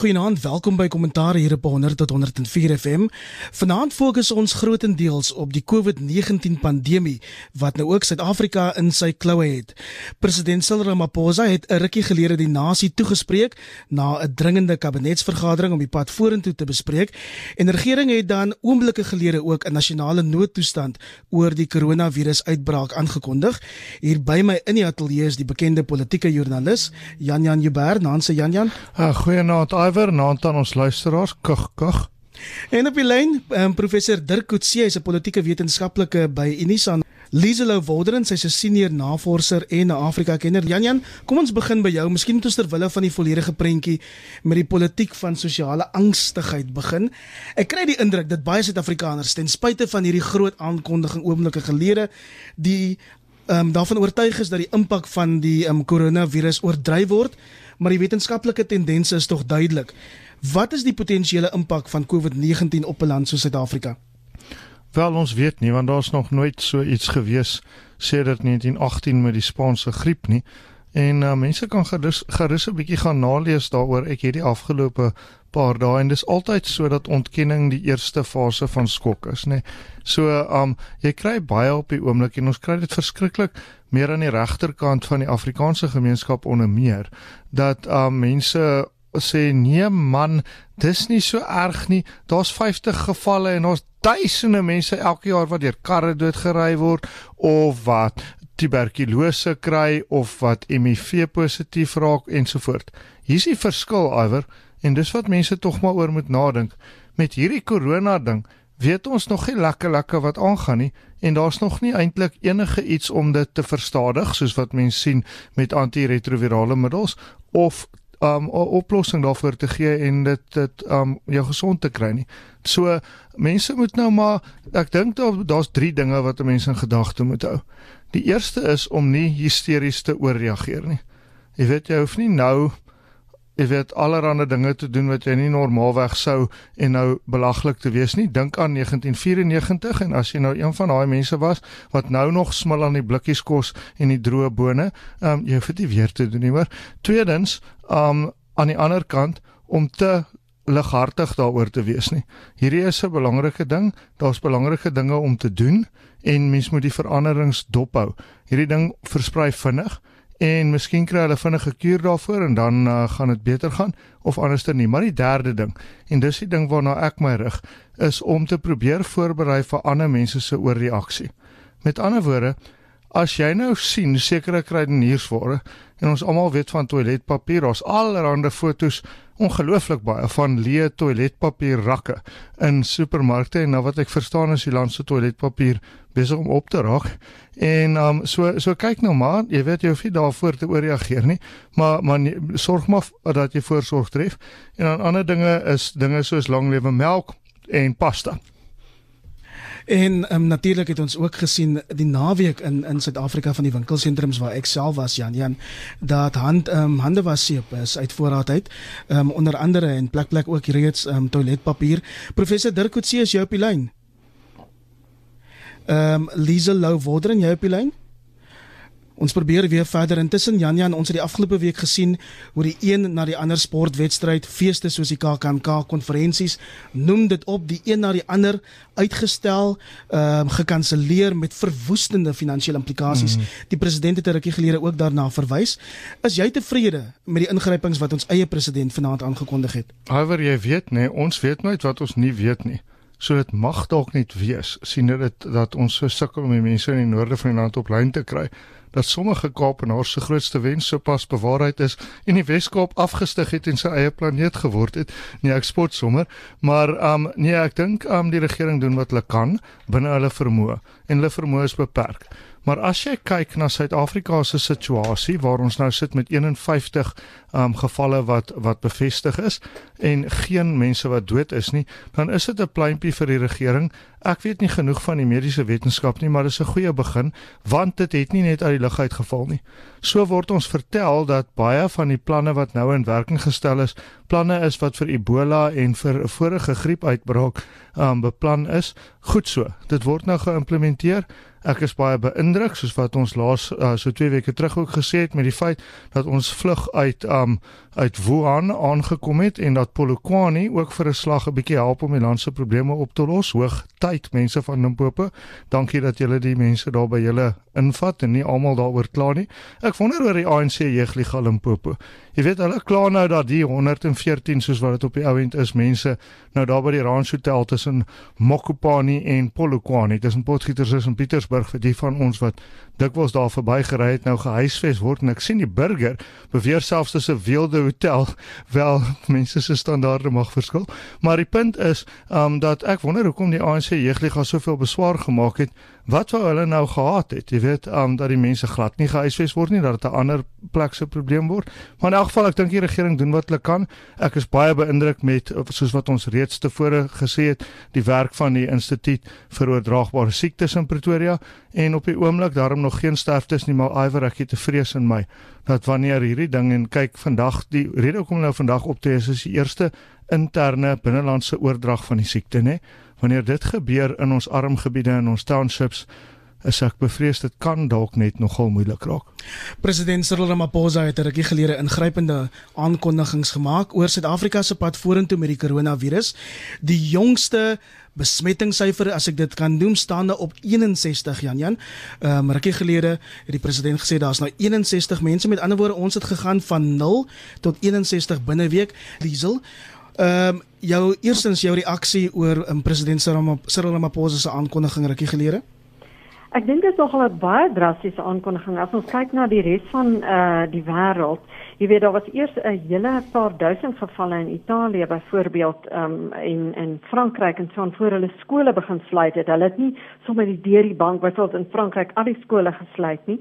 Goeienaand, welkom by Kommentaar hier op 100 tot 104 FM. Vanaand fokus ons grootendeels op die COVID-19 pandemie wat nou ook Suid-Afrika in sy kloue het. President Cyril Ramaphosa het 'n rukkie gelede die nasie toegespreek na 'n dringende kabinetsvergadering om die pad vorentoe te bespreek en die regering het dan oomblikke gelede ook 'n nasionale noodtoestand oor die koronavirusuitbraak aangekondig. Hier by my in die ateljee is die bekende politieke joernalis Jan Jan Jubber, Nanse Jan Jan. Uh, Goeienaand Iver, naand aan ons luisteraars. Kug kug. En op die lyn, um, professor Dirk Coetzee, hy's 'n politieke wetenskaplike by Unisa. Lieselo Wolderen, sy's 'n senior navorser en 'n Afrika kenner. Jan Jan, kom ons begin by jou. Miskien moet ons ter wille van die volledige prentjie met die politiek van sosiale angstigheid begin. Ek kry die indruk dat baie Suid-Afrikaners ten spyte van hierdie groot aankondiging oomblikke gelede die ehm um, daarvan oortuig is dat die impak van die ehm um, koronavirus oordryf word maar die wetenskaplike tendense is tog duidelik. Wat is die potensiële impak van COVID-19 op 'n land soos Suid-Afrika? Wel ons weet nie want daar's nog nooit so iets gewees sedert 1918 met die Spaanse griep nie. En uh, mense kan gerus gerus 'n bietjie gaan nalees daaroor. Ek het die afgelope paar dae en dis altyd so dat ontkenning die eerste fase van skok is, nê. So, um jy kry baie op die oomblik en ons kry dit verskriklik meer aan die regterkant van die Afrikaanse gemeenskap onder meer dat um mense sê nee man dis nie so erg nie. Daar's 50 gevalle en ons duisende mense elke jaar wat deur karre doodgery word of wat tuberkulose kry of wat HIV positief raak ensovoort. Hier's die verskil iwer en dis wat mense tog maar oor moet nadink. Met hierdie corona ding weet ons nog nie lekker lekker wat aangaan nie en daar's nog nie eintlik enige iets om dit te verstadig soos wat mense sien met antiretrovirale middels of um 'n oplossing daarvoor te gee en dit dit um jou gesond te kry nie. So mense moet nou maar ek dink daar daar's drie dinge wat mense in gedagte moet hou. Die eerste is om nie hysteries te ooreageer nie. Jy weet jy hoef nie nou jy weet allerlei dinge te doen wat jy nie normaalweg sou en nou belaglik te wees nie. Dink aan 1994 en as jy nou een van daai mense was wat nou nog smil aan die blikkies kos en die droë bone, ehm um, jy hoef dit weer te doen nie, maar tweedens, ehm um, aan die ander kant om te lighartig daaroor te wees nie. Hierdie is 'n belangrike ding. Daar's belangrike dinge om te doen en mens moet die veranderings dophou. Hierdie ding versprei vinnig en miskien kry hulle vinnige kuur daarvoor en dan uh, gaan dit beter gaan of anderster nie. Maar die derde ding en dis die ding waarna ek my rig is om te probeer voorberei vir ander mense se oorreaksie. Met ander woorde, as jy nou sien sekere kruideniersware en ons almal weet van toiletpapier, ons allerhande fotos ongelooflik baie van leë toiletpapier rakke in supermarkte en nou wat ek verstaan is die land se toiletpapier besig om op te raak. En um so so kyk nou maar, jy weet jy hoef nie daarvoor te ooreageer nie, maar maar nie, sorg maar dat jy voorsorg tref. En dan ander dinge is dinge soos langlewe melk en pasta. En um, natuurlik het ons ook gesien die naweek in in Suid-Afrika van die winkelsentrums waar ek self was Jan Jan dat hand um, hande was seep is uit voorraad uit. Um, onder andere en plek plek ook reeds um, toiletpapier. Professor Dirk Coetzee is jou op die lyn. Ehm um, Liesel Lou Wodering jy op die lyn? Ons probeer weer verder intussen Jan Jan ons het die afgelope week gesien hoe die een na die ander sportwedstryd feeste soos die KAKNK konferensies noem dit op die een na die ander uitgestel ehm um, gekanselleer met verwoestende finansiële implikasies. Mm. Die president het 'n rukkie gelede ook daarna verwys. Is jy tevrede met die ingrypings wat ons eie president vanaand aangekondig het? However jy weet nê, nee, ons weet nooit wat ons nie weet nie. So dit mag dalk net wees sien dit dat ons so sukkel om die mense in die noorde van die land op lyn te kry dat sommige Kaapenaars se grootste wens sopas bewaarheid is en die Weskaap afgestig het en sy eie planeet geword het. Nee, ek spot sommer, maar um nee, ek dink um die regering doen wat hulle kan binne hulle vermoë en hulle vermoë is beperk. Maar as jy kyk na Suid-Afrika se situasie waar ons nou sit met 51 um gevalle wat wat bevestig is en geen mense wat dood is nie, dan is dit 'n pleintjie vir die regering. Ek weet nie genoeg van die mediese wetenskap nie, maar dit is 'n goeie begin want dit het nie net uit lug uitgeval nie. So word ons vertel dat baie van die planne wat nou in werking gestel is, planne is wat vir Ebola en vir 'n vorige griepuitbraak um beplan is. Goed so. Dit word nou geïmplementeer. Ek is baie beïndruk soos wat ons laas uh, so 2 weke terug ook gesê het met die feit dat ons vlug uit um uit Wuhan aangekom het en dat Polokwane ook vir 'n slag 'n bietjie help om die land se probleme op te los. Hoog tyd mense van Limpopo. Dankie dat julle die mense daar by julle invat en nie almal daaroor kla nie. Ek wonder oor die ANC jeugliga Limpopo. Jy weet hulle kla nou dat die 114 soos wat dit op die ouend is mense nou daar by die Ranch Hotel tussen Mokopane en Polokwane tussen Potgietersrus en Pietersburg vir die van ons wat dikwels daar verbygery het nou gehuisves word. En ek sien die burger beweer selfs dis 'n weelde hotel wel mense se standaarde mag verskil maar die punt is um, dat ek wonder hoekom die ANC jeugliga soveel beswaar gemaak het wat wou hulle nou gehad het? Jy weet um, dat die mense glad nie gehuisves word nie dat dit 'n ander plek se probleem word. Maar in elk geval ek dink die regering doen wat hulle kan. Ek is baie beïndruk met soos wat ons reeds tevore gesê het die werk van die instituut vir oordraagbare siektes in Pretoria. En op die oomblik daarom nog geen sterftes nie maar iwer ek het te vrees in my dat wanneer hierdie ding en kyk vandag die rede hoekom nou vandag optree is is die eerste interne binnelandse oordrag van die siekte nê wanneer dit gebeur in ons arm gebiede en ons townships is ek bevrees dit kan dalk net nogal moeilik raak. President Cyril Ramaphosa het 'n rukkie gelede ingrypende aankondigings gemaak oor Suid-Afrika se pad vorentoe met die koronavirus. Die jongste besmettingssyfer as ek dit kan noem staande op 61 Jan Jan. Ehm um, rukkie gelede het die president gesê daar's nou 61 mense met ander woorde ons het gegaan van 0 tot 61 binne week. Diesel Ehm um, jou eerstens jou reaksie oor um, president Cyril Ramaphosa se aankondiging rukkie gelede? Ek dink dit is nogal 'n baie drastiese aankondiging as ons kyk na die res van uh, die wêreld. Jy weet daar was eers 'n hele paar duisend gevalle in Italië byvoorbeeld um, en in Frankryk en so voor hulle skole begin sluit het. Hulle het nie sommer die deur die bank byvoorbeeld in Frankryk al die skole gesluit nie.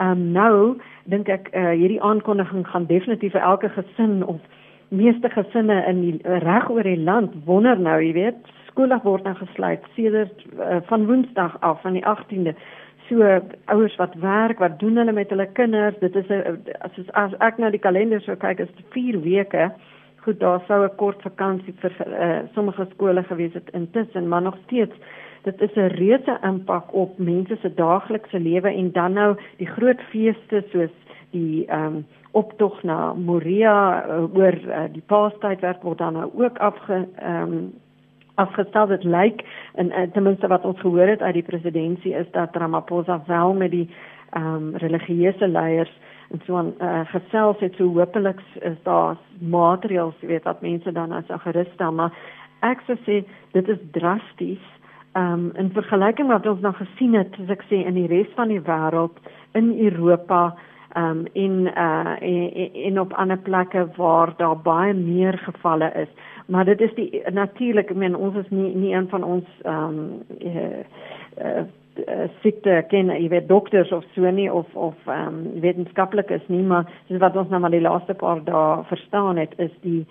Um, nou dink ek uh, hierdie aankondiging gaan definitief vir elke gesin of meeste gesinne in die reg oor die land wonder nou, jy weet, skole word nou gesluit sedert uh, van Woensdag af van die 18de. So ouers wat werk, wat doen hulle met hulle kinders? Dit is 'n as, as ek nou die kalender so kyk, is dit 4 weke. Goed, daar sou 'n kort vakansie vir uh, sommige skole gewees het intussen, maar nog steeds dit is 'n reuse impak op mense se daaglikse lewe en dan nou die groot feeste soos die ehm um, optog na Moria uh, oor uh, die Paastyd werk word dan nou ook afge um, afgestel. Dit lyk en uh, ten minste wat ons gehoor het uit die presidentsie is dat Ramaphosa wel met die ehm um, religieuse leiers en so 'n uh, gesels het. So hopelik is daar maatreëls weet wat mense dan as gerus stel. Maar ek sou sê dit is drasties ehm um, in vergelyking met wat ons nog gesien het soos ek sê in die res van die wêreld in Europa um, in uh in, in op ander plekke waar daar baie meer gevalle is. Maar dit is die natuurlik ek meen ons is nie nie een van ons ehm um, uh, uh, siekte ken jy weet dokters of so nie of of ehm um, wetenskaplikes nie maar dis wat ons nou maar die laaste paar dae verstaan het is die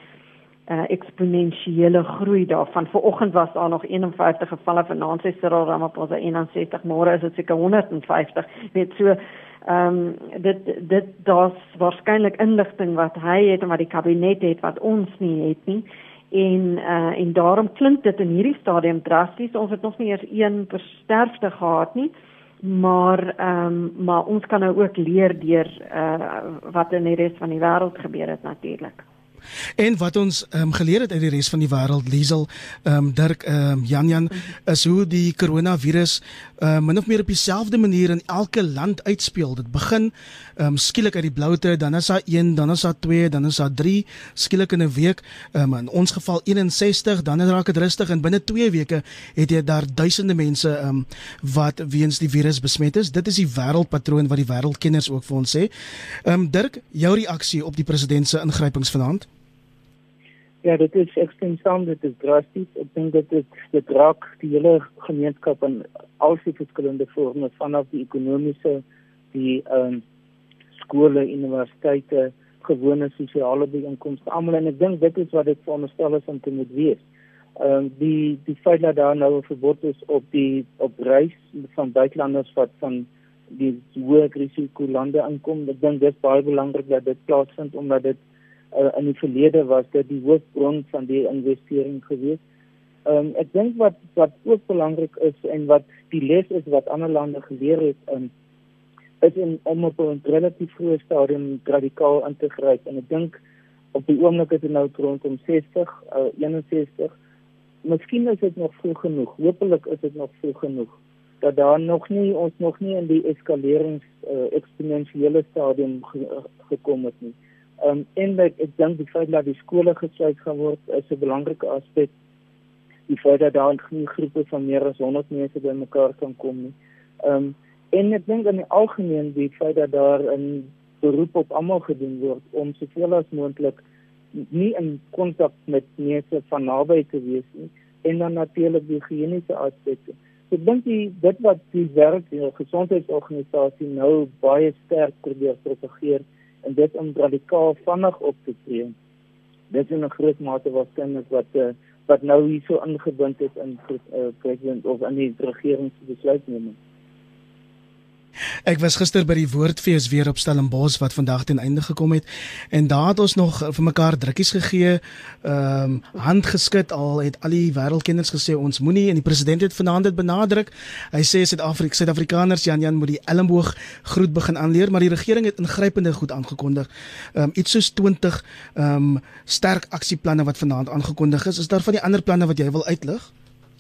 uh, eksponensiële groei daarvan. Vanoggend was daar nog 51 gevalle vanaand sê Cyril Ramaphosa 61 môre is dit seker 150 weet so ehm um, dit dit daar's waarskynlik inligting wat hy het en wat die kabinet het wat ons nie het nie. En uh, en daarom klink dit in hierdie stadium drasties ons het nog nie eers een versterfte gehad nie. Maar ehm um, maar ons kan nou ook leer deur uh, wat in die res van die wêreld gebeur het natuurlik En wat ons ehm um, geleer het uit die res van die wêreld, Liesel, ehm um, Dirk, ehm um, Jan Jan, is hoe die koronavirus ehm um, min of meer op dieselfde manier in elke land uitspeel. Dit begin ehm um, skielik uit die bloute, dan is daar 1, dan is daar 2, dan is daar 3, skielik in 'n week, ehm um, in ons geval 61, dan raak dit rustig en binne 2 weke het jy daar duisende mense ehm um, wat weens die virus besmet is. Dit is die wêreldpatroon wat die wêreldkenners ook vir ons sê. Ehm um, Dirk, jou reaksie op die president se ingrypings vanaand? Ja, dit is ekstreem, dit is drasties. Ek dink dit dit dit raak die hele gemeenskap en al die verskillende vorme vanaf die ekonomiese, die ehm um, skole, universiteite, gewone sosiale byeenkomste, almal en ek dink dit is wat dit veronderstel is om te moet wees. Ehm um, die die feit dat daar nou 'n verbod is op die op reis van buitelanders wat van die hoë risiko lande aankom, ek dink dit is baie belangrik dat dit plaasvind omdat dit uh, in die verlede was dit die hoofbron van die investering gewees. Ehm um, ek dink wat wat ook belangrik is en wat die les is wat ander lande geleer het, um, is in om op 'n relatief vroeë stadium radikaal in te gryp en ek dink op die oomblik is dit nou rondom 60 uh, 61 Miskien is dit nog vroeg genoeg. Hoopelik is dit nog vroeg genoeg dat daar nog nie ons nog nie in die eskalerings uh, eksponensiële stadium ge, gekom het nie. Ehm um, en ek, ek dink die feit dat die skole gesluit gaan word is 'n belangrike aspek. Die feit dat daar nie groepe van meer as 100 mense bymekaar kan kom nie. Ehm um, en ek dink in die algemeen die feit dat daar 'n beroep op almal gedoen word om soveel as moontlik nie in kontak met mense van naby te wees nie en dan natuurlik die higiëniese aspekte. So ek dink die dit wat die werk die gesondheidsorganisasie nou baie sterk probeer propageer en dit om radikaal vinnig op te tree. Dit is 'n groot mate waarskynlik wat uh, wat nou hierso ingebind is in uh, president of in die regering se besluitneming. Ek was gister by die woordfees weer op Stellenbosch wat vandag ten einde gekom het en daar het ons nog vir mekaar drukkies gegee, ehm um, hand geskud al het al die wêreldkenners gesê ons moenie en die president het vanaand dit benadruk. Hy sê Suid-Afrika, Suid-Afrikaners Jan Jan moet die elmboog groet begin aanleer, maar die regering het ingrypende goed aangekondig. Ehm um, iets soos 20 ehm um, sterk aksieplanne wat vanaand aangekondig is. Is daar van die ander planne wat jy wil uitlig?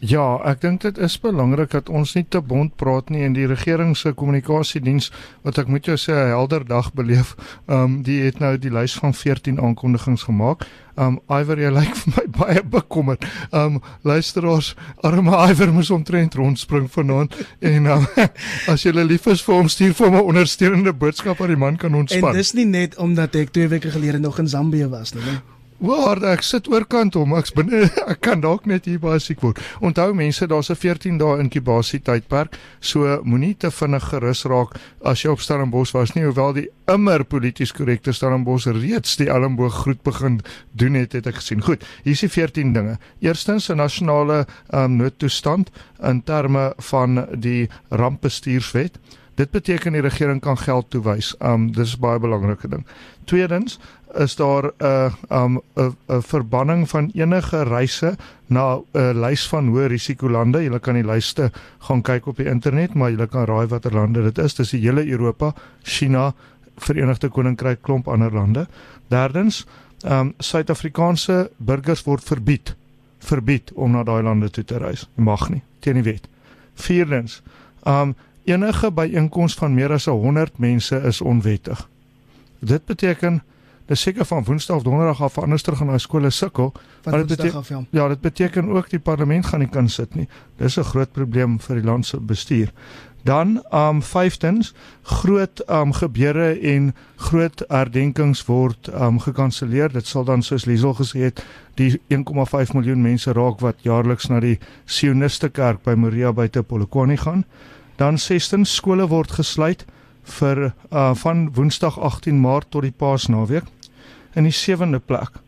Ja, ek dink dit is belangrik dat ons nie te bond praat nie en die regering se kommunikasiediens wat ek moet jou sê 'n helder dag beleef. Ehm um, die het nou die lys van 14 aankondigings gemaak. Ehm um, Iver jy lyk vir my baie bekommerd. Ehm um, luisteraars, arme Iver moes omtrent rondspring vanaand en um, as jy lief is vir hom stuur vir hom 'n ondersteunende boodskap dat die man kan ontspan. En dis nie net omdat ek 2 weke gelede nog in Zambië was nie. nie? Waar ek sit oorkant hom, ek's binne ek kan dalk net hier baie siek word. Onthou mense, daar's 'n 14 dae inkubasie tydperk, so moenie te vinnig gerus raak as jy op Stellenbosch was nie, hoewel die immer polities korrekte Stellenbosch reeds die Elmboog groet begin doen het, het ek gesien. Goed, hier is die 14 dinge. Eerstens 'n nasionale um, noodtoestand in terme van die rampbestuurswet. Dit beteken die regering kan geld toewys. Um dis 'n baie belangrike ding. Tweedens is daar 'n uh, um 'n 'n verbanning van enige reise na 'n lys van hoë risikolande. Jy kan die lyste gaan kyk op die internet, maar jy kan raai watter lande dit is. Dis die hele Europa, China, Verenigde Koninkryk, klomp ander lande. Derdens, um Suid-Afrikaanse burgers word verbied verbied om na daai lande toe te reis. Jy mag nie teen die wet. Vierdens, um enige byeenkoms van meer as 100 mense is onwettig. Dit beteken dis seker van Woensdag of Donderdag af anders terug aan skole sukkel. Maar dit beteken af, ja. ja, dit beteken ook die parlement gaan nie kan sit nie. Dis 'n groot probleem vir die land se bestuur. Dan um vyftens groot um gebeure en groot herdenkings word um gekanselleer. Dit sal dan soos Liesel gesê het, die 1,5 miljoen mense raak wat jaarliks na die Sioniste kerk by Moria buite Polokwane gaan. Dan sestens skole word gesluit vir uh van Woensdag 18 Maart tot die Paasnaweek in die sewende plek.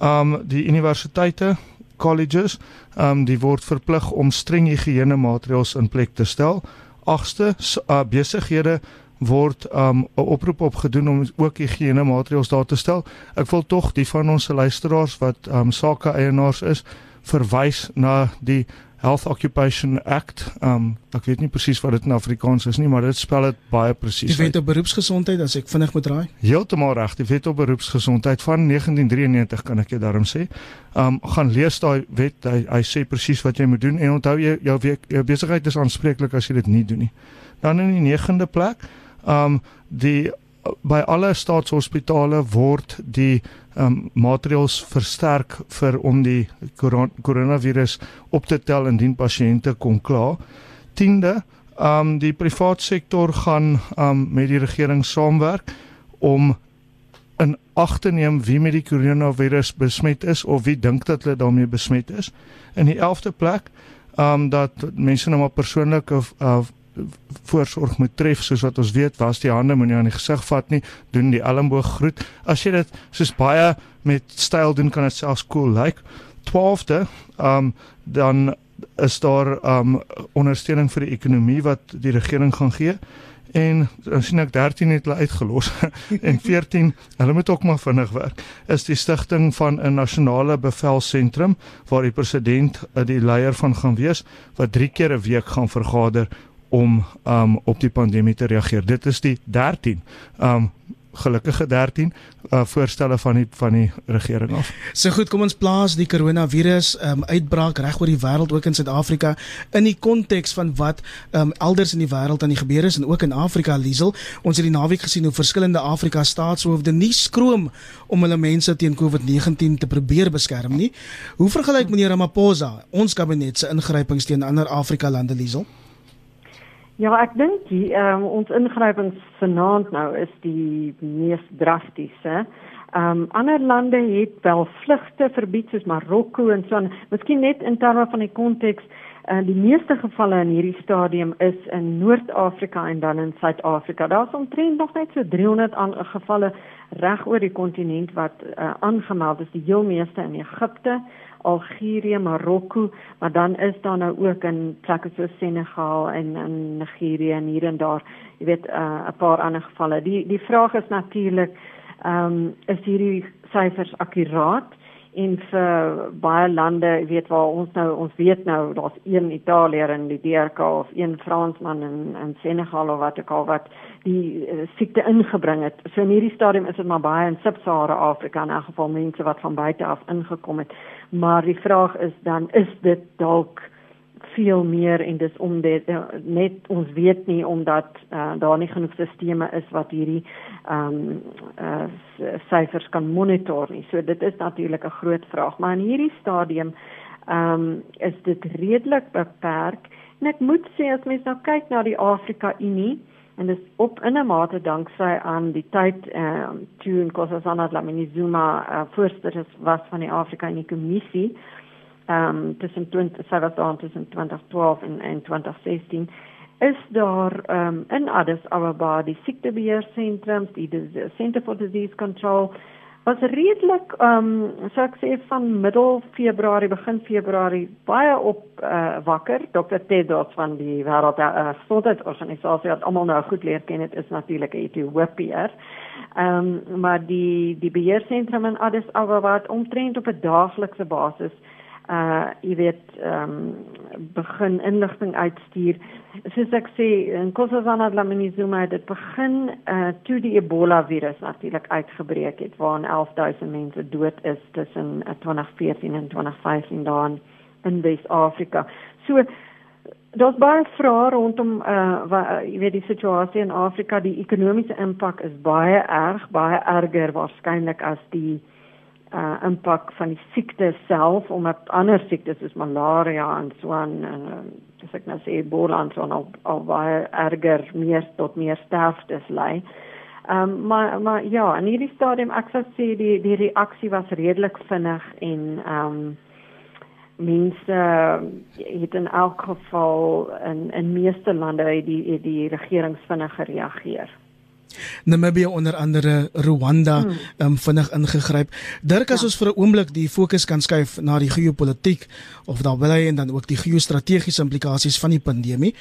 Um die universiteite, colleges, um die word verplig om streng higiëne maatreëls in plek te stel. Agste uh, besighede word um 'n oproep opgedoen om ook higiëne maatreëls daar te stel. Ek wil tog die van ons luisteraars wat um sake eienaars is verwys na die Health Occupation Act. Um ek weet nie presies wat dit in Afrikaans is nie, maar dit spel dit baie presies. Die wet op beroepsgesondheid as ek vinnig moet raai. Heeltemal reg, die wet op beroepsgesondheid van 1993 kan ek jou daarom sê. Um gaan lees daai wet, hy, hy sê presies wat jy moet doen en onthou jy jou week jou besigheid is aanspreeklik as jy dit nie doen nie. Dan in die 9de plek, um die by alle staatshospitale word die um, maatreëls versterk vir om die koronavirus op te tel indien pasiënte kon kla. 10de, um die private sektor gaan um met die regering saamwerk om in ag te neem wie met die koronavirus besmet is of wie dink dat hulle daarmee besmet is. In die 11de plek, um dat mense nou maar persoonlike uh, voorsorg moet tref soos wat ons weet. Was die hande moenie aan die gesig vat nie. Doen die elmboog groet. As jy dit soos baie met styl doen kan dit selfs cool lyk. Like. 12de um dan is daar um ondersteuning vir die ekonomie wat die regering gaan gee. En dan sien ek 13 het hulle uitgelos. En 14 hulle moet ook maar vinnig werk. Is die stigting van 'n nasionale bevelsentrum waar die president die leier van gaan wees wat 3 keer 'n week gaan vergader om um op die pandemie te reageer. Dit is die 13 um gelukkige 13 uh, voorstelle van die van die regering af. So goed, kom ons plaas die koronavirus um, uitbraak reg oor die wêreld ook in Suid-Afrika in die konteks van wat um, elders in die wêreld aan die gebeur is en ook in Afrika Liesel. Ons het die naweek gesien hoe verskillende Afrika staatshoofde nie skroom om hulle mense teen COVID-19 te probeer beskerm nie. Hoe vergelyk meneer Ramaphosa ons kabinet se ingrypings teen ander Afrika lande Liesel? Ja, ek dink die ehm um, ons ingrypings vanaand nou is die mees drastiese. Ehm um, ander lande het wel vlugte verbied soos Marokko en so. Miskien net in terme van die konteks uh, die meeste gevalle in hierdie stadium is in Noord-Afrika en dan in Suid-Afrika. Daar's omtrent nog net so 300 gevalle reg oor die kontinent wat uh, aangemeld is, die heel meeste in Egipte. Algerië, Marokko, maar dan is daar nou ook in plekke soos Senegal en in Nigerië en hier en daar, jy weet, uh, 'n uh, paar ander gevalle. Die die vraag is natuurlik, ehm um, is hierdie syfers akkuraat? En vir baie lande, jy weet waar ons nou ons weet nou daar's een Italiër in die DRK of een Fransman in in Senegal of wat ek al wat die uh, siekte ingebring het. So in hierdie stadium is dit maar baie in Sub-Sahara Afrika in elk geval mense wat van buite af ingekom het. Maar die vraag is dan is dit dalk veel meer en dis om dit uh, net ons weet nie omdat uh, daar nie genoeg sisteme is wat hierdie ehm um, uh, syfers kan monitor nie. So dit is natuurlik 'n groot vraag, maar in hierdie stadium ehm um, is dit redelik beperk. En ek moet sê as mens nou kyk na die Afrika Unie en dis op in 'n mate danksy aan die tyd ehm um, toe Nkosazana Dlamini Zuma uh, voorsitter was van die Afrika Unie Kommissie um, tussen 20 sy was daar tussen 2012 en, en 2016 is daar ehm um, in Addis Ababa die siektebeheersentrum die, die Center for Disease Control was redelik ehm um, so ek sê van middel Februarie begin Februarie baie op uh, wakker. Dr Tedros van die wêreld uh, gesondheidsorganisasie wat almal nou goed leer ken dit is natuurlik Ethiopiër. Ehm um, maar die die beheersentrum in Addis Ababa het omtrent op 'n daaglikse basis uh jy weet ehm um, begin inligting uitstuur. Soos ek sê, in Kossazana Dlamini-Zuma het dit begin uh toe die Ebola virus natuurlik uitgebreek het waar 11000 mense dood is tussen uh, 2014 en 2015 daar in, Wes-Afrika. So daar's baie vrae rondom uh wat jy weet die situasie in Afrika, die ekonomiese impak is baie erg, baie erger waarskynlik as die uh impak van die siekte self omdat ander siektes soos malaria en so aan en dis ek nou sê Ebola en so aan al, al baie erger meer tot meer sterftes lei. Ehm um, maar maar ja, in hierdie stadium ek sou sê die die reaksie was redelik vinnig en ehm um, mense het in elk geval in in meeste lande die die regering vinnig gereageer. Namibië onder andere Rwanda hmm. um, vinnig ingegryp. Dirk as ja. ons vir 'n oomblik die fokus kan skuif na die geopolitiek of daar wil hy en dan ook die geostrategiese implikasies van die pandemie.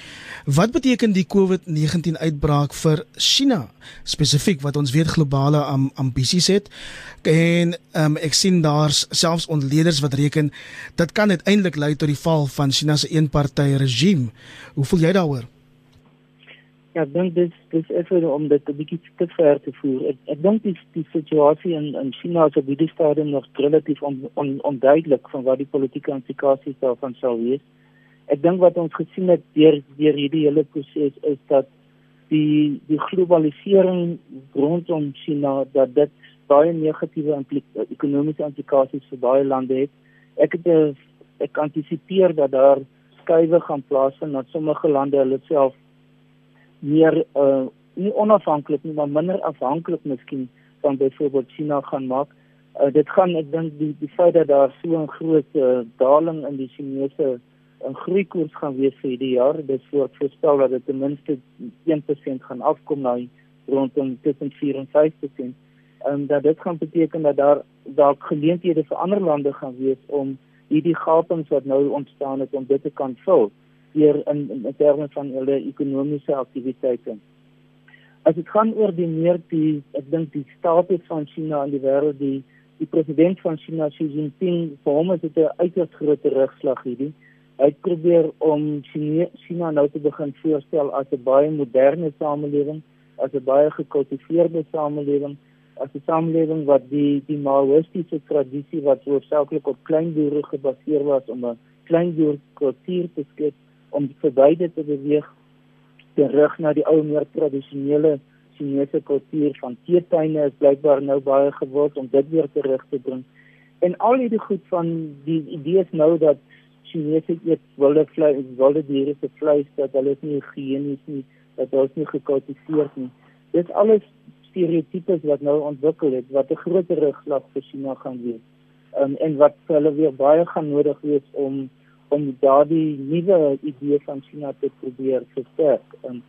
Wat beteken die COVID-19 uitbraak vir China spesifiek wat ons weet globale um, ambisies het? En um, ek sien daar's selfs ontleeders wat reken dit kan uiteindelik lei tot die val van China se eenpartytjie regime. Hoe voel jy daaroor? Ja, ek dink dit dis effe om dit 'n bietjie te ver te voer. Ek ek dink die die situasie in in China is op hierdie stadium nog relatief on, on, onduidelik van wat die politieke implikasies daarvan sal wees. Ek dink wat ons gesien het deur deur hierdie hele proses is dat die die globalisering rondom China dat dit baie negatiewe implik ekonomiese implikasies vir baie lande het. Ek het ek antisipeer dat daar skuwe gaan plaasvind dat sommige lande hulle self meer uh nie onafhanklik nie maar minder afhanklik miskien van byvoorbeeld China gaan maak. Uh dit gaan ek dink die die feit dat daar so 'n groot uh, daling in die Chinese in uh, groeikoers gaan wees vir hierdie jaar. Dit voorspel dat dit ten minste 1% gaan afkom na rondom tussen 4 en 5%. En dat dit gaan beteken dat daar dalk geleenthede vir ander lande gaan wees om hierdie gapings wat nou ontstaan het om dit te kan vul deur in, in in terme van hulle ekonomiese aktiwiteite. As dit gaan oor die meer die ek dink die status van China in die wêreld die die president van China Xi Jinping hom is dit 'n uiters groot terugslag hierdie uitprobeer om China nou te begin voorstel as 'n baie moderne samelewing, as 'n baie gekultiveerde samelewing, as 'n samelewing wat die die Maoistiese tradisie wat hoofsaaklik op kleinboere gebaseer was om 'n kleinboerkultuur te skep om verby dit te beweeg terug na die ou meer tradisionele Chinese kultuur van teetuine is blykbaar nou baie gewild om dit weer terug te bring. En al hierdie goed van die idees nou dat Chinese eet wilde vleis, wilde diere se vleis dat hulle nie higienies nie, dat hulle nie gekultiveer nie. Dit alles stereotypes wat nou ontwikkel het wat 'n groot rugslag vir China gaan wees. Um, en wat hulle weer baie gaan nodig wees om om daardie nuwe idee van China te probeer versterk. Um,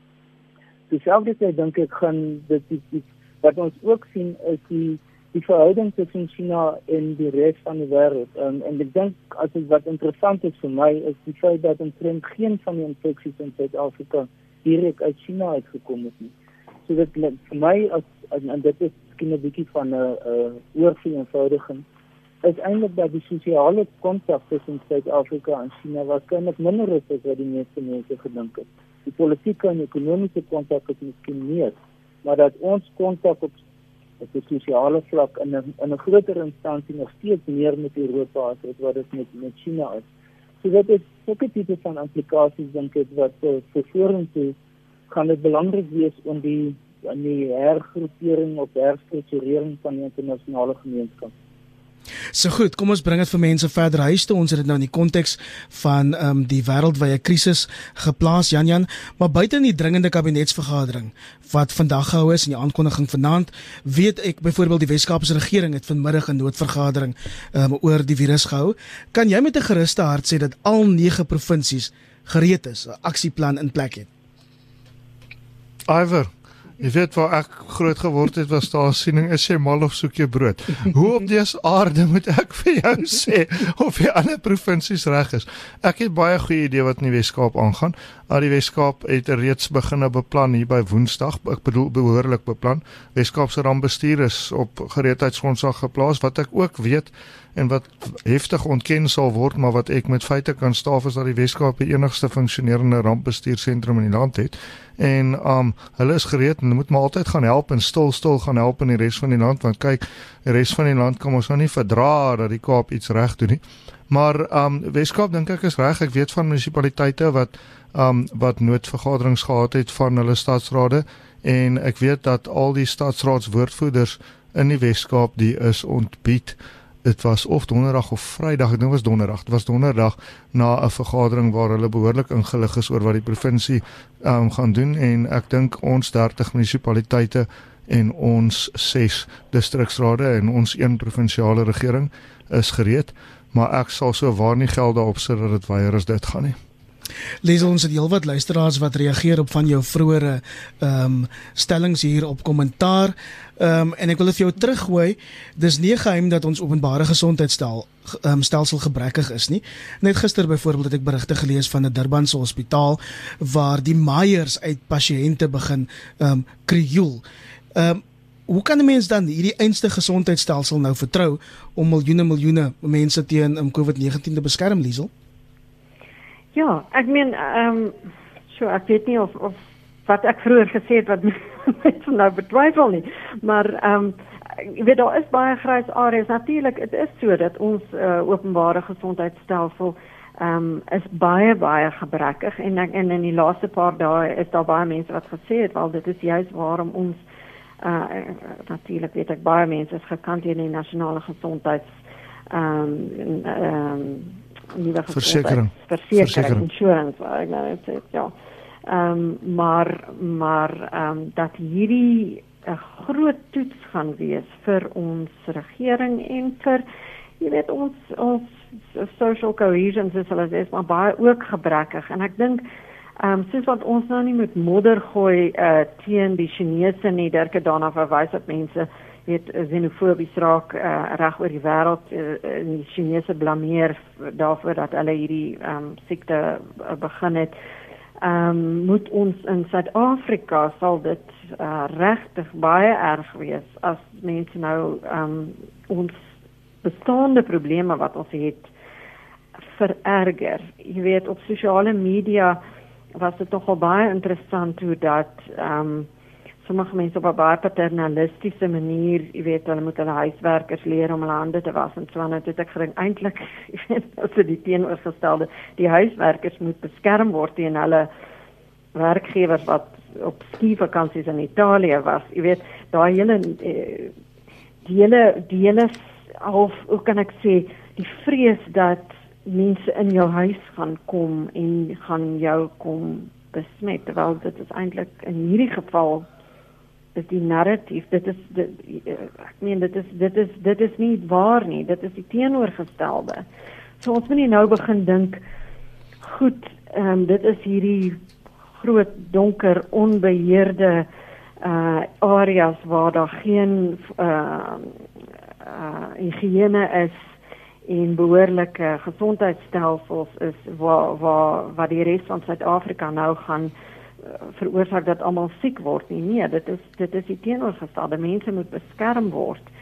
Terselfdertyd dink ek gaan dit die, wat ons ook sien is die die verhouding tussen China en die res van die wêreld. Um, en ek dink as dit wat interessant is vir my is die feit dat omtrent geen van die infeksies in Suid-Afrika direk uit China uitgekom het nie. So dit vir my as en, en dit is skien 'n bietjie van 'n uh, oorvereenvoudiging is eintlik dat die sosiale kontak tussen Suid-Afrika en China waarskynlik minder is as wat die meeste mense gedink het die politieke en ekonomiese kontak is miskien meer, maar dat ons kontak op op die sosiale vlak in 'n in 'n groter instansie nog steeds meer met Europa as wat dit met met China is. So dit is 'n tipe van implikasies dink ek wat uh, vir vorentoe gaan dit belangrik wees om die aan die hergroepering of herstrukturering van die internasionale gemeenskap. So goed, kom ons bring dit vir mense verder huis toe. Ons het dit nou in die konteks van ehm um, die wêreldwye krisis geplaas, Jan Jan, maar buite in die dringende kabinetsvergadering wat vandag gehou is en die aankondiging vanaand, weet ek byvoorbeeld die Wes-Kaapse regering het vanmiddag 'n noodvergadering ehm um, oor die virus gehou. Kan jy met 'n gerusde hart sê dat al 9 provinsies gereed is, 'n aksieplan in plek het? Iver Jy weet waar ek groot geword het was daar siening is jy mal of soek jy brood. Hoe op dese aarde moet ek vir jou sê of die ander provinsies reg is? Ek het baie goeie idee wat in die Wes-Kaap aangaan. Al die Wes-Kaap het reeds begine beplan hier by Woensdag. Ek bedoel behoorlik beplan. Wes-Kaap se rampbestuur is op gereedheidsgrondslag geplaas wat ek ook weet en wat heftig ontken sal word maar wat ek met feite kan staaf is dat die Weskaap die enigste funksionerende rampbestuursentrum in die land het. En um hulle is gereed en moet maar altyd gaan help en stil stil gaan help in die res van die land want kyk die res van die land kan ons nou nie verdra dat die Kaap iets reg doen nie. Maar um Weskaap dink ek is reg. Ek weet van munisipaliteite wat um wat noodvergaderings gehad het van hulle stadsrade en ek weet dat al die stadsraadswoordvoerders in die Weskaap die is ontbied dit was of donderdag of vrydag ek dink was donderdag. Dit was donderdag na 'n vergadering waar hulle behoorlik ingelig is oor wat die provinsie um, gaan doen en ek dink ons 30 munisipaliteite en ons 6 distriksrade en ons een provinsiale regering is gereed maar ek sal so waar nie geld daarop sit dat dit weier as dit gaan nie Lees ons het heelwat luisteraars wat reageer op van jou vroeëre ehm um, stellings hier op kommentaar. Ehm um, en ek wil dit vir jou teruggooi. Dis nie geheim dat ons openbare gesondheidsstel ehm um, stelsel gebrekkig is nie. Net gister byvoorbeeld het ek berigte gelees van 'n Durbanse hospitaal waar die maiers uit pasiënte begin ehm um, krioel. Ehm um, Hoe kan 'n mens dan hierdie einste gesondheidstelsel nou vertrou om miljoene miljoene mense teen um, COVID-19 te beskerm, Liesel? Ja, ek meen ehm um, so ek weet nie of of wat ek vroeër gesê het wat mense nou betwyfel nie, maar ehm um, jy weet daar is baie grys areas. Natuurlik dit is so dat ons uh, openbare gesondheidstelsel ehm um, is baie baie gebrekkig. En ek, en in die laaste paar dae is daar baie mense wat gesê het wel dit is juist waarom ons uh, natuurlik weet ek baie mense is gekant teen die nasionale gesondheids ehm um, ehm um, nuwe versekering. Versekering. Insurance ek nou dit sê ja. Ehm um, maar maar ehm um, dat hierdie 'n groot toets gaan wees vir ons regering en vir jy weet ons ons social cohesion is hulle is maar baie ook gebrekkig. En ek dink ehm um, soos wat ons nou nie met modder gooi uh, teen die Chinese nie derke daarna verwys dat mense weet xenofobies raak uh, reg oor die wêreld uh, die Chinese blameer daarvoor dat hulle hierdie um, siekte begin het. Ehm um, moet ons in Suid-Afrika sal dit uh, regtig baie erg wees as mense nou ehm um, ons bestaande probleme wat ons het vererger. Jy weet op sosiale media was dit nogal baie interessant hoe dat ehm um, sommige mense op 'n baie paternalistiese manier, jy weet, hulle moet hulle huiswerkers leer om hulle hande te was en so aan. Dit ek gedink eintlik, jy weet, as dit die teenoorgestelde, die huiswerkers moet beskerm word teen hulle werkgewers wat op skivakansies in Italië was. Jy weet, daai hele eh, die hele die hele half hoe kan ek sê, die vrees dat mense in jou huis gaan kom en gaan jou kom besmet terwyl dit is eintlik in hierdie geval is die narratief. Dit is dit, ek meen dit is dit is dit is nie waar nie. Dit is die teenoorgestelde. So ons moet nie nou begin dink goed um, dit is hierdie groot donker onbeheerde uh areas waar daar geen uh uh higiëne is en behoorlike gesondheidstelsels is waar waar waar die res van Suid-Afrika nou gaan uh veroorsaak dat almal siek word nie. Nee, dit is dit is die teenoorgestelde. Mense moet beskerm word.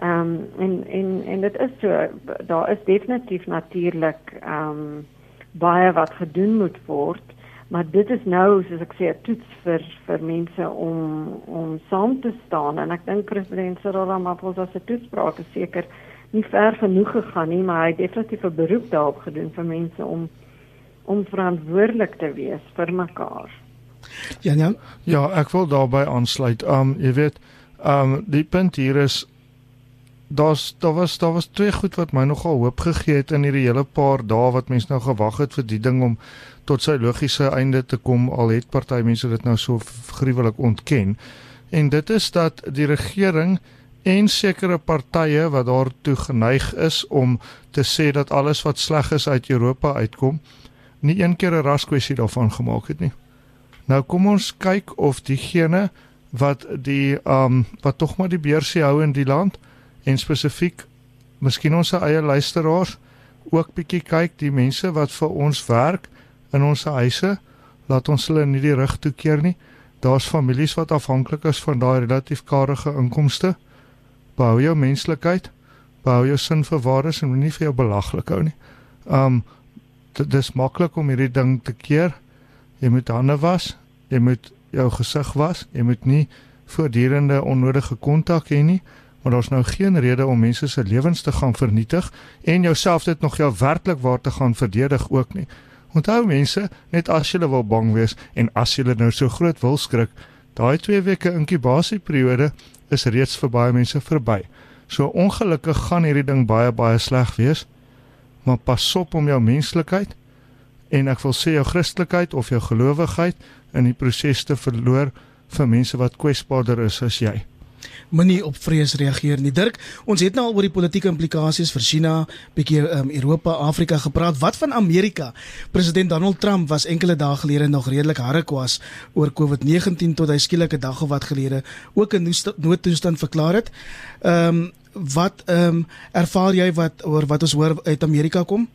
Ehm um, en en en dit is so daar is definitief natuurlik ehm um, baie wat gedoen moet word, maar dit is nou soos ek sê 'n toets vir vir mense om om saam te staan en ek dink president Cyril Ramaphosa se toespraak is seker nie ver genoeg gegaan nie, maar hy het definitief 'n beroep daarop gedoen vir mense om om verantwoordelik te wees vir mekaar. Ja, ja. Ja, ek wil daarbey aansluit. Um jy weet, um die punt hier is daar's daar was daar was twee goed wat my nogal hoop gegee het in hierdie hele paar dae wat mense nou gewag het vir die ding om tot sy logiese einde te kom al het party mense dit nou so gruwelik ontken. En dit is dat die regering en sekere partye wat daartoe geneig is om te sê dat alles wat sleg is uit Europa uitkom, nie een keer 'n raskwessie daarvan gemaak het nie. Nou kom ons kyk of diegene wat die um wat tog maar die beursie hou in die land en spesifiek miskien ons eie luisteraars ook bietjie kyk die mense wat vir ons werk in ons huise laat ons hulle nie die rug toe keer nie. Daar's families wat afhanklik is van daai relatief karige inkomste. Bou jou menslikheid, bou jou sin vir waardes en moenie vir jou belaglik hou nie. Um dit is maklik om hierdie ding te keer. Jy moet hande was, jy moet jou gesig was, jy moet nie voortdurende onnodige kontak hê nie, maar daar's nou geen rede om mense se lewens te gaan vernietig en jouself dit nog jou werklik waar te gaan verdedig ook nie. Onthou mense, net as jy wil bang wees en as jy nou so groot wil skrik, daai 2 weke inkubasieperiode is reeds vir baie mense verby. So ongelukkig gaan hierdie ding baie baie sleg wees. Maar pas op om jou menslikheid en ek wil sê jou Christelikheid of jou gelowigheid in die proses te verloor vir mense wat kwesbaarder is as jy. Moenie op vrees reageer nie. Dirk, ons het nou al oor die politieke implikasies vir China, bietjie um, Europa, Afrika gepraat. Wat van Amerika? President Donald Trump was enkele dae gelede nog redelik harrekwas oor COVID-19 tot hy skielik 'n dag of wat gelede ook 'n noodtoestand verklaar het. Ehm um, wat ehm um, ervaar jy wat oor wat ons hoor uit Amerika kom?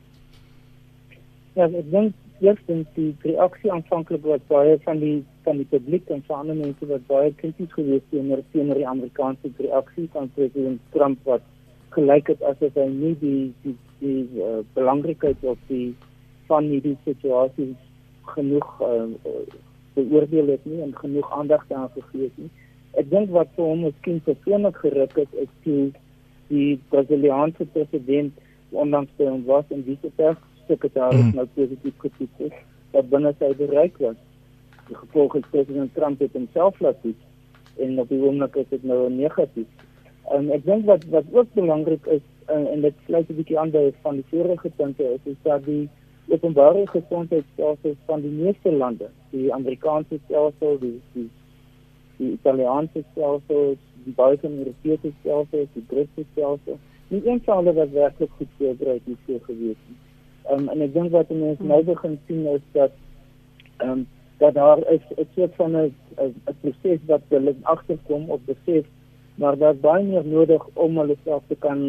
Ja, ek dink eerstens die reaksie aanvanklik was baie van die van die publiek en van ander mense wat baie krities gewees het teenoor teenoor die Amerikaanse reaksie van president Trump wat gelyk het asof hy nie die die die uh, belangrikheid of die van hierdie situasie genoeg uh, beoordeel het nie en genoeg aandag daaraan gegee het nie. Ek dink wat vir hom miskien persoonlik geruk het is die die Brasiliaanse president ondanks sy was in die tyd sekretaris mm. nou positief getoets is wat binne sy bereik was. Die gevolg is president Trump het homself laat toets en op die oomblik is dit nou negatief. En ek dink wat wat ook belangrik is en, en dit sluit 'n bietjie aan by van die vorige punte is is dat die openbare gesondheidstelsels van die meeste lande, die Amerikaanse stelsel, die die, die Italiaanse stelsel, die buiten-Europese stelsel, die Britse stelsel, nie een van hulle wat werklik goed voorberei vir gewees nie. Um, en ek dink wat mense nou hmm. begin sien is dat ehm um, dat daar is 'n soort van 'n proses wat hulle agterkom op besef maar daar baie meer nodig om hulle self te kan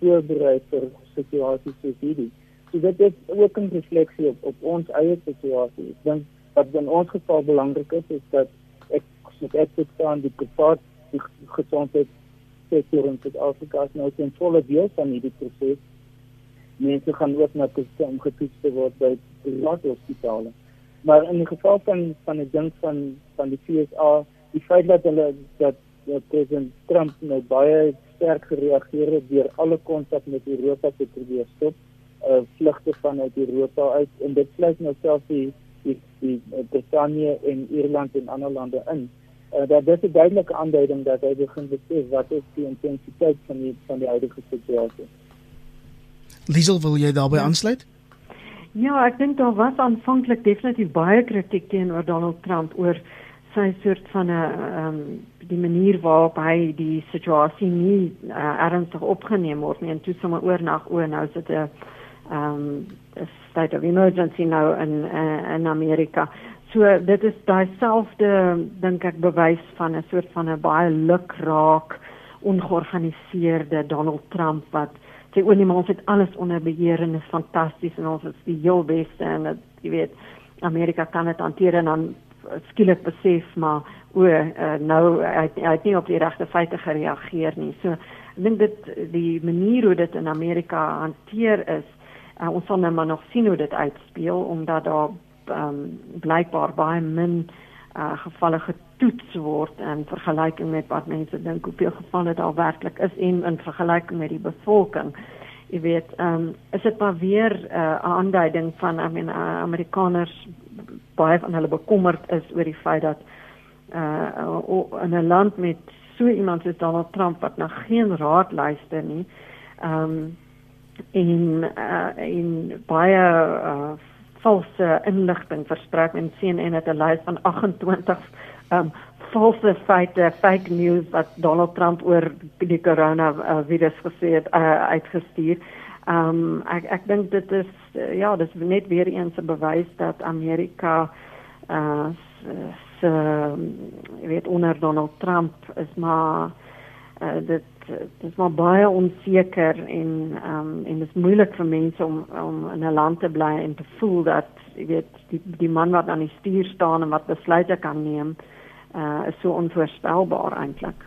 voorberei vir situasies soos hierdie. So dit is ook 'n refleksie op, op ons eie situasie. Ek dink wat in ons geval belangrik is is dat ek moet ek dit staan die gevaar die gesondheid sektor in Suid-Afrika is nou 'n volle deel van hierdie proses mense gaan ook na toetse om getoets te word by private hospitale. Maar in die geval van van die ding van van die FSA, die feit dat hulle dat dat president Trump nou baie sterk gereageer het deur alle kontak met Europa te probeer stop, uh vlugte vanuit Europa uit en dit sluit nou selfs die die die Brittanje en Ierland en ander lande in. Uh dat dit 'n duidelike aanduiding dat hy begin besef wat is die intensiteit van die van die huidige situasie. Liesel, wil jy daarbey ja. aansluit? Ja, ek dink daar was aanvanklik definitief baie kritiek teenoor Donald Trump oor sy soort van 'n ehm um, die manier waarop hy die situasie nie uh, ernstig opgeneem word nie en toe sommer oornag o, nou sit 'n ehm um, state of emergency nou in uh, in Amerika. So dit is daai selfde dink ek bewys van 'n soort van 'n baie lukraak ongeorganiseerde Donald Trump wat sê o nee, maar ons het alles onder beheer en is fantasties en ons is die heel beste en dat jy weet Amerika kan dit hanteer en dan skielik besef maar o uh, nou hy, hy het nie op die regte feite gereageer nie. So ek dink dit die manier hoe dit in Amerika hanteer is, uh, ons sal nou maar nog sien hoe dit uitspeel omdat daar um, blykbaar baie min uh, gevalle getoets word in vergelyking met wat mense dink hoeveel gevalle daar werklik is en in vergelyking met die bevolking. Jy weet, ehm um, is dit maar weer 'n uh, aanduiding van I mean uh, Amerikaners baie van hulle bekommerd is oor die feit dat uh in 'n land met so iemand soos Donald Trump wat na geen raad luister nie, ehm um, en uh, en baie uh, valse inligting versprei en sien en het 'n lys van 28 um valse feite, fake news wat Donald Trump oor die corona uh, virus gesê het uh, uitgestuur. Um ek ek dink dit is uh, ja, dit is net weer eens 'n bewys dat Amerika uh se jy weet onder Donald Trump is maar uh, dit dit is maar baie onseker en um, en dit is moeilik vir mense om om in 'n land te bly en te voel dat jy weet die die man wat aan die stuur staan en wat besluite kan neem uh is so onvoorspelbaar eintlik.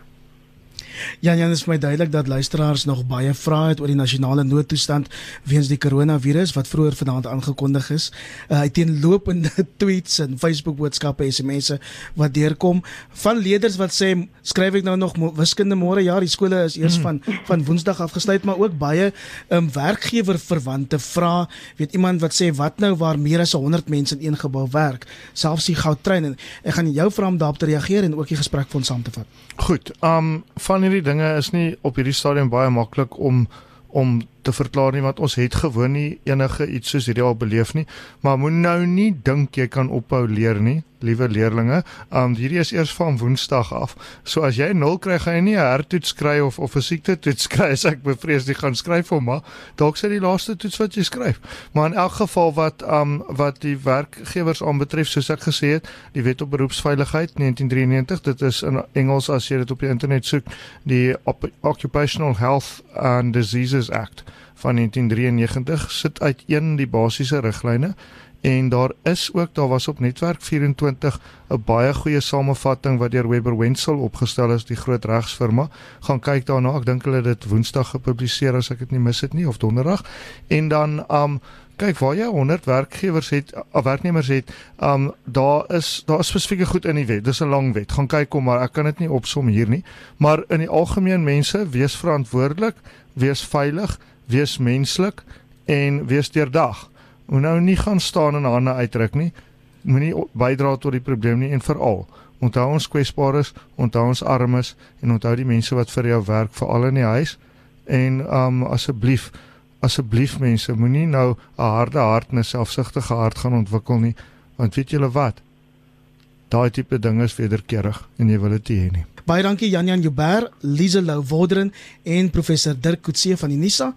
Ja, ja, dit is my duidelik dat luisteraars nog baie vrae het oor die nasionale noodtoestand weens die koronavirus wat vroeër vanaand aangekondig is. Uh, hy teen lopende tweets en Facebook boodskappe SMS'e wat deurkom. Van leerders wat sê skryf ek nou nog wiskunde môre? Ja, die skole is eers van van Woensdag afgesluit, maar ook baie um, werkgewer verwante vra, weet iemand wat sê wat nou waar meer as 100 mense in een gebou werk, selfs die goudtrein en ek gaan jou vra om daarop te reageer en ook die gesprek ons saam te vat. Goed, um van hierdie dinge is nie op hierdie stadium baie maklik om om te verklaar nie want ons het gewoon nie enige iets soos hierdie al beleef nie. Maar moet nou nie dink jy kan ophou leer nie liewe leerlinge. Um hierdie is eers van woensdag af. So as jy 0 kry gaan jy nie 'n hertoets kry of of 'n siekte toets kry as ek bevrees jy gaan skryf hom maar. Dalk sê die laaste toets wat jy skryf. Maar in elk geval wat um wat die werkgewers aanbetref soos ek gesê het die wet op beroepsveiligheid 1993 dit is in Engels as jy dit op die internet soek die Occupational Health and Diseases Act van 1993 sit uit een die basiese riglyne en daar is ook daar was op netwerk 24 'n baie goeie samevatting wat deur Webber Wentzel opgestel is die groot regsfirma. Gaan kyk daarna ek dink hulle het dit woensdag gepubliseer as ek dit nie mis het nie of donderdag. En dan um kyk waar jy 100 werkgewers het of werknemers het um daar is daar is spesifieke goed in die wet dis 'n lang wet. Gaan kyk kom maar ek kan dit nie opsom hier nie. Maar in die algemeen mense wees verantwoordelik wees veilig wees menslik en wees deurdag. Moet nou nie gaan staan en hande uitdruk nie. Moenie bydra tot die probleem nie en veral onthou ons kwesbaar is, onthou ons armes en onthou die mense wat vir jou werk veral in die huis en um asseblief asseblief mense moenie nou 'n harde hart en 'n selfsugtige hart gaan ontwikkel nie want weet julle wat daai tipe ding is wederkerig en jy wil dit hê nie baie dankie Jan Jan Joubert Lize Lou Woderen en professor Dirk Coetzee van die Nisa